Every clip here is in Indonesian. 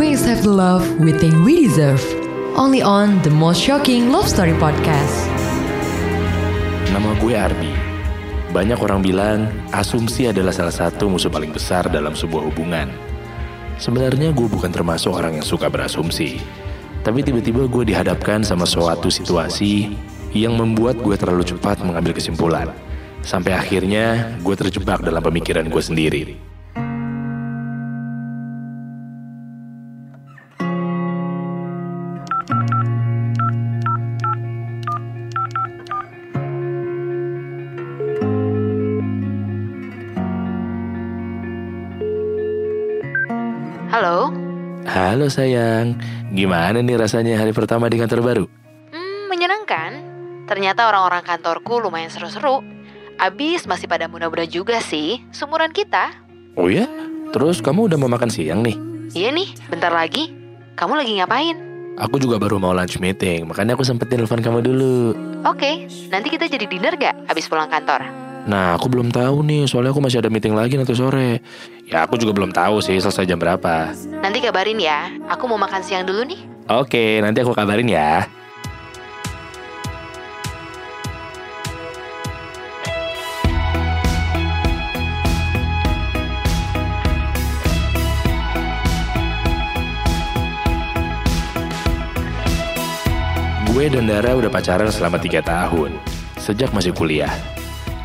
we accept the love we think we deserve. Only on the most shocking love story podcast. Nama gue Ardi. Banyak orang bilang asumsi adalah salah satu musuh paling besar dalam sebuah hubungan. Sebenarnya gue bukan termasuk orang yang suka berasumsi. Tapi tiba-tiba gue dihadapkan sama suatu situasi yang membuat gue terlalu cepat mengambil kesimpulan. Sampai akhirnya gue terjebak dalam pemikiran gue sendiri. Halo sayang, gimana nih rasanya hari pertama di kantor baru? Hmm, menyenangkan. Ternyata orang-orang kantorku lumayan seru-seru. Abis masih pada muda-muda juga sih, sumuran kita. Oh ya? Terus kamu udah mau makan siang nih? Iya nih, bentar lagi. Kamu lagi ngapain? Aku juga baru mau lunch meeting, makanya aku sempetin telepon kamu dulu. Oke, nanti kita jadi dinner gak abis pulang kantor? Nah, aku belum tahu nih, soalnya aku masih ada meeting lagi nanti sore. Ya, aku juga belum tahu sih selesai jam berapa. Nanti kabarin ya, aku mau makan siang dulu nih. Oke, nanti aku kabarin ya. Gue dan Dara udah pacaran selama tiga tahun, sejak masih kuliah.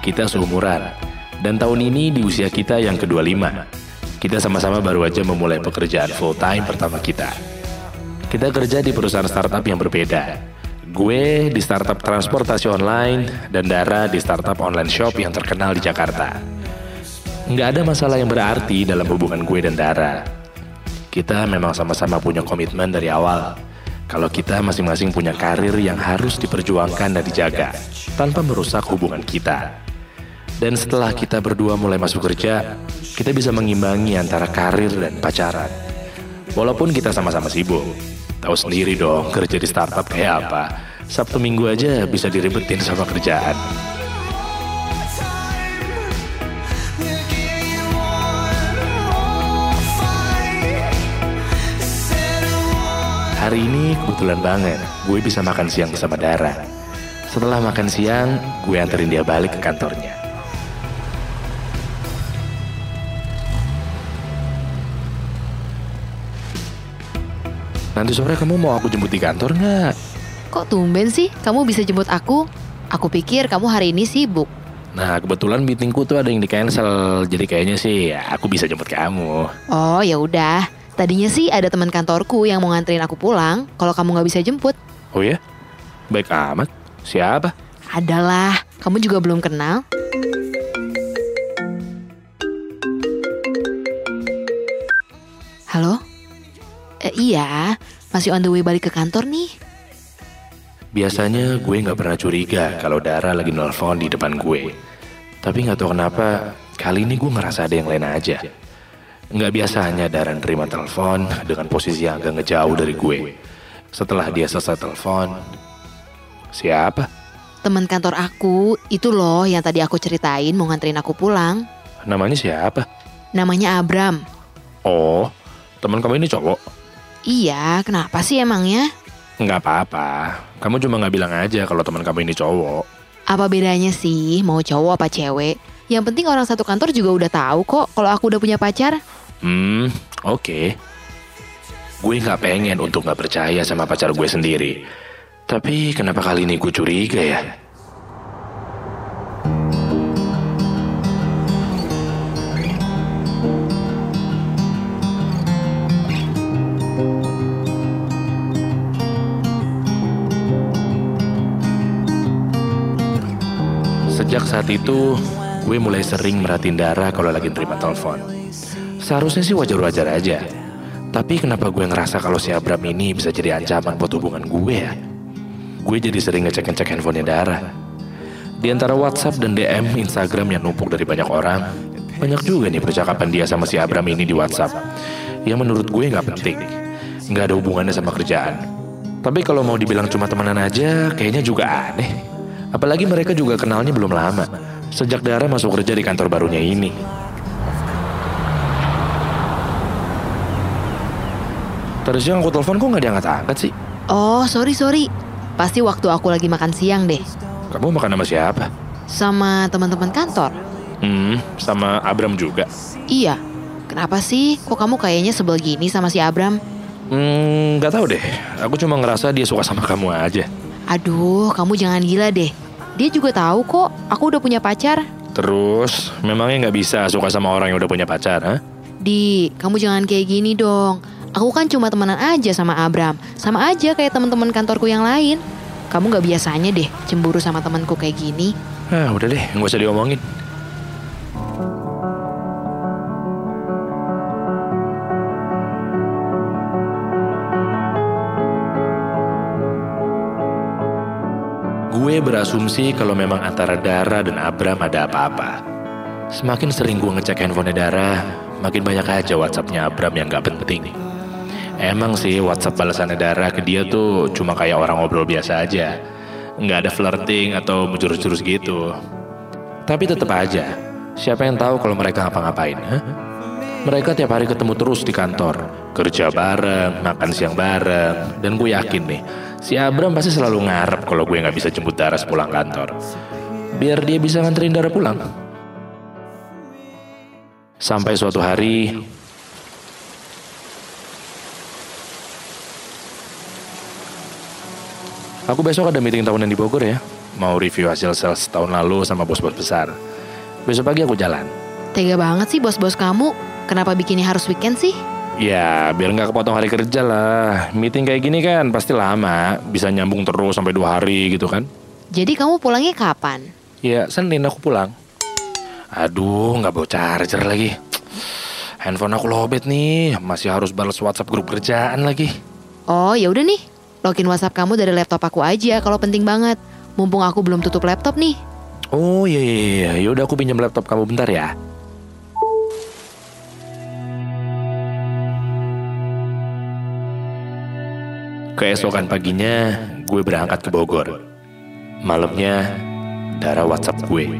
Kita seumuran, dan tahun ini di usia kita yang ke-25. Kita sama-sama baru aja memulai pekerjaan full time pertama kita. Kita kerja di perusahaan startup yang berbeda. Gue di startup transportasi online, dan Dara di startup online shop yang terkenal di Jakarta. Nggak ada masalah yang berarti dalam hubungan gue dan Dara. Kita memang sama-sama punya komitmen dari awal. Kalau kita masing-masing punya karir yang harus diperjuangkan dan dijaga, tanpa merusak hubungan kita. Dan setelah kita berdua mulai masuk kerja, kita bisa mengimbangi antara karir dan pacaran. Walaupun kita sama-sama sibuk, tahu sendiri dong kerja di startup kayak apa. Sabtu minggu aja bisa diribetin sama kerjaan. Hari ini kebetulan banget gue bisa makan siang bersama Dara. Setelah makan siang, gue anterin dia balik ke kantornya. Nanti sore kamu mau aku jemput di kantor nggak? Kok tumben sih kamu bisa jemput aku? Aku pikir kamu hari ini sibuk. Nah kebetulan meetingku tuh ada yang di cancel, jadi kayaknya sih ya, aku bisa jemput kamu. Oh ya udah. Tadinya sih ada teman kantorku yang mau nganterin aku pulang kalau kamu nggak bisa jemput. Oh ya? Baik amat. Siapa? Adalah, kamu juga belum kenal. Eh, iya, masih on the way balik ke kantor nih. Biasanya gue nggak pernah curiga kalau Dara lagi nelfon di depan gue. Tapi nggak tahu kenapa kali ini gue ngerasa ada yang lain aja. Nggak biasanya Dara nerima telepon dengan posisi yang agak ngejauh dari gue. Setelah dia selesai telepon, siapa? Teman kantor aku, itu loh yang tadi aku ceritain mau nganterin aku pulang. Namanya siapa? Namanya Abram. Oh, teman kamu ini cowok? Iya, kenapa sih emangnya? Nggak apa-apa. Kamu cuma nggak bilang aja kalau teman kamu ini cowok. Apa bedanya sih mau cowok apa cewek? Yang penting orang satu kantor juga udah tahu kok kalau aku udah punya pacar. Hmm, oke. Gue nggak pengen untuk nggak percaya sama pacar gue sendiri. Tapi kenapa kali ini gue curiga ya? Saat itu, gue mulai sering merhatiin Dara kalau lagi terima telepon. Seharusnya sih wajar-wajar aja. Tapi kenapa gue ngerasa kalau si Abram ini bisa jadi ancaman buat hubungan gue ya? Gue jadi sering ngecek-ngecek handphonenya Dara. Di antara WhatsApp dan DM Instagram yang numpuk dari banyak orang, banyak juga nih percakapan dia sama si Abram ini di WhatsApp. Yang menurut gue nggak penting, nggak ada hubungannya sama kerjaan. Tapi kalau mau dibilang cuma temenan aja, kayaknya juga aneh. Apalagi mereka juga kenalnya belum lama. Sejak Dara masuk kerja di kantor barunya ini. Tadi siang aku telepon kok nggak diangkat-angkat sih? Oh, sorry sorry. Pasti waktu aku lagi makan siang deh. Kamu makan sama siapa? Sama teman-teman kantor. Hmm, sama Abram juga. Iya. Kenapa sih? Kok kamu kayaknya sebel gini sama si Abram? Hmm, nggak tahu deh. Aku cuma ngerasa dia suka sama kamu aja. Aduh, kamu jangan gila deh. Dia juga tahu kok, aku udah punya pacar. Terus, memangnya nggak bisa suka sama orang yang udah punya pacar, ha? Di, kamu jangan kayak gini dong. Aku kan cuma temenan aja sama Abram. Sama aja kayak teman-teman kantorku yang lain. Kamu gak biasanya deh cemburu sama temanku kayak gini. Ah, udah deh, nggak usah diomongin. Berasumsi kalau memang antara Dara dan Abram ada apa-apa. Semakin sering gue ngecek handphone Dara, makin banyak aja WhatsAppnya Abram yang gak penting. Emang sih WhatsApp balasan Dara ke dia tuh cuma kayak orang ngobrol biasa aja. Nggak ada flirting atau menjurus-jurus gitu. Tapi tetap aja, siapa yang tahu kalau mereka ngapa-ngapain? Huh? Mereka tiap hari ketemu terus di kantor, kerja bareng, makan siang bareng, dan gue yakin nih, si Abram pasti selalu ngarep kalau gue nggak bisa jemput Dara sepulang kantor, biar dia bisa nganterin Dara pulang. Sampai suatu hari, aku besok ada meeting tahunan di Bogor ya, mau review hasil sales tahun lalu sama bos-bos besar. Besok pagi aku jalan. Tega banget sih bos-bos kamu. Kenapa bikinnya harus weekend sih? Ya, biar nggak kepotong hari kerja lah. Meeting kayak gini kan pasti lama, bisa nyambung terus sampai dua hari gitu kan. Jadi kamu pulangnya kapan? Ya, Senin aku pulang. Aduh, nggak bawa charger lagi. Handphone aku lobet nih, masih harus balas WhatsApp grup kerjaan lagi. Oh, ya udah nih. Login WhatsApp kamu dari laptop aku aja kalau penting banget. Mumpung aku belum tutup laptop nih. Oh iya iya iya, yaudah aku pinjam laptop kamu bentar ya. Keesokan paginya, gue berangkat ke Bogor. Malamnya, Dara WhatsApp gue.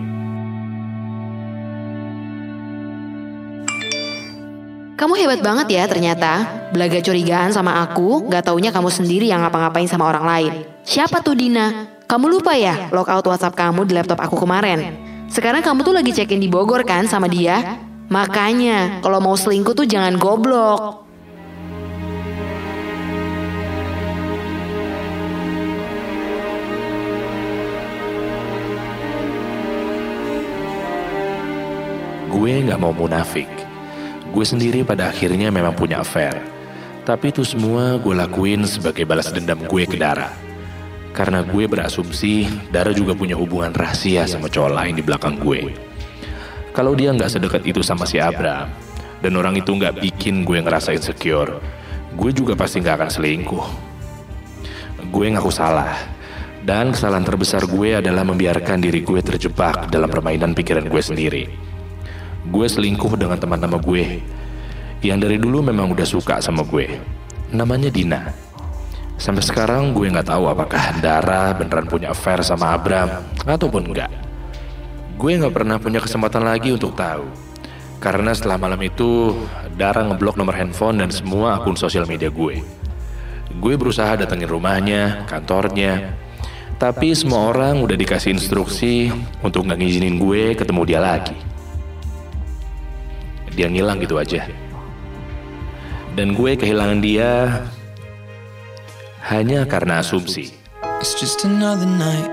Kamu hebat banget ya ternyata. Belaga curigaan sama aku, gak taunya kamu sendiri yang ngapa-ngapain sama orang lain. Siapa tuh Dina? Kamu lupa ya logout WhatsApp kamu di laptop aku kemarin? Sekarang kamu tuh lagi check-in di Bogor kan sama dia? Makanya, kalau mau selingkuh tuh jangan goblok. Gue nggak mau munafik. Gue sendiri pada akhirnya memang punya affair. Tapi itu semua gue lakuin sebagai balas dendam gue ke Dara. Karena gue berasumsi Dara juga punya hubungan rahasia sama cowok lain di belakang gue. Kalau dia nggak sedekat itu sama si Abram, dan orang itu nggak bikin gue ngerasa insecure, gue juga pasti nggak akan selingkuh. Gue ngaku salah, dan kesalahan terbesar gue adalah membiarkan diri gue terjebak dalam permainan pikiran gue sendiri. Gue selingkuh dengan teman nama gue, yang dari dulu memang udah suka sama gue. Namanya Dina. Sampai sekarang gue nggak tahu apakah Dara beneran punya affair sama Abram ataupun enggak. Gue nggak pernah punya kesempatan lagi untuk tahu. Karena setelah malam itu, Dara ngeblok nomor handphone dan semua akun sosial media gue. Gue berusaha datengin rumahnya, kantornya, tapi semua orang udah dikasih instruksi untuk nggak ngizinin gue ketemu dia lagi. Dia ngilang gitu aja. Dan gue kehilangan dia hanya karena asumsi. It's just another night,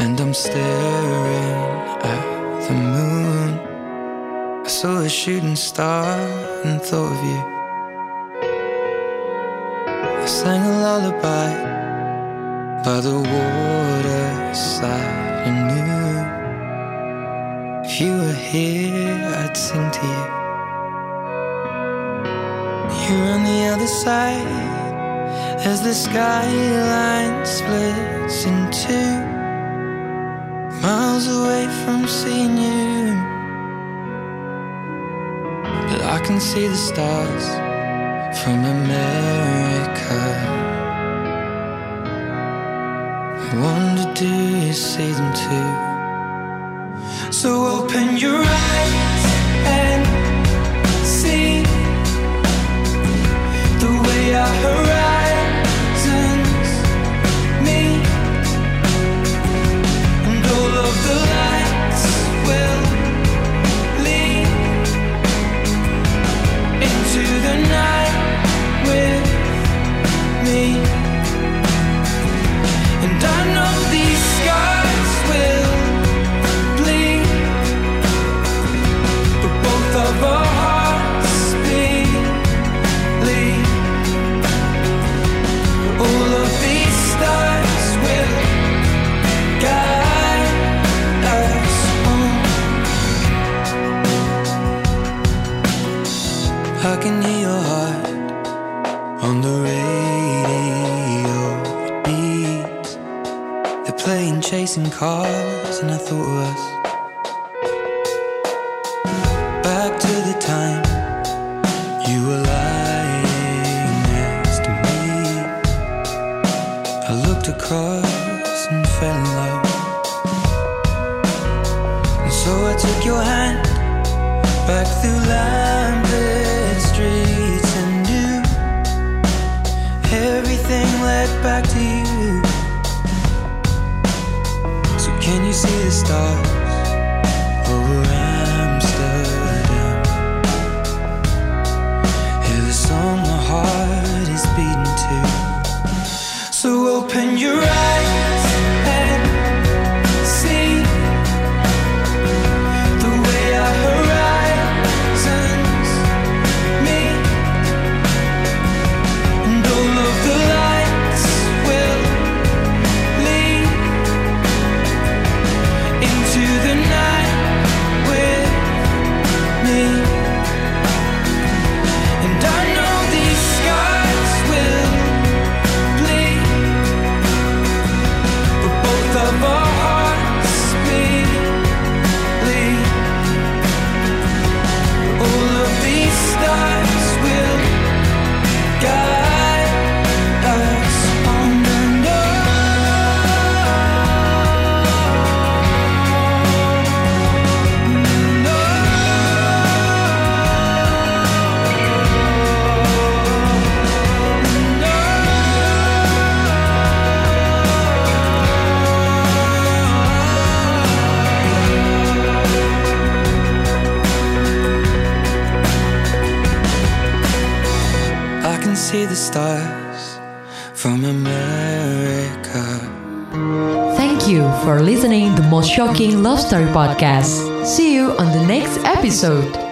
and I'm staring at the moon. I saw a shooting star and thought of you. I sang a lullaby by the waterside and knew if you were here, I'd sing to you. You're on the other side as the skyline splits in two, miles away from seeing you. But I can see the stars from America. Wonder, do you see them too? so open your eyes I harass I thought of us. see the stars for listening the most shocking love story podcast. See you on the next episode.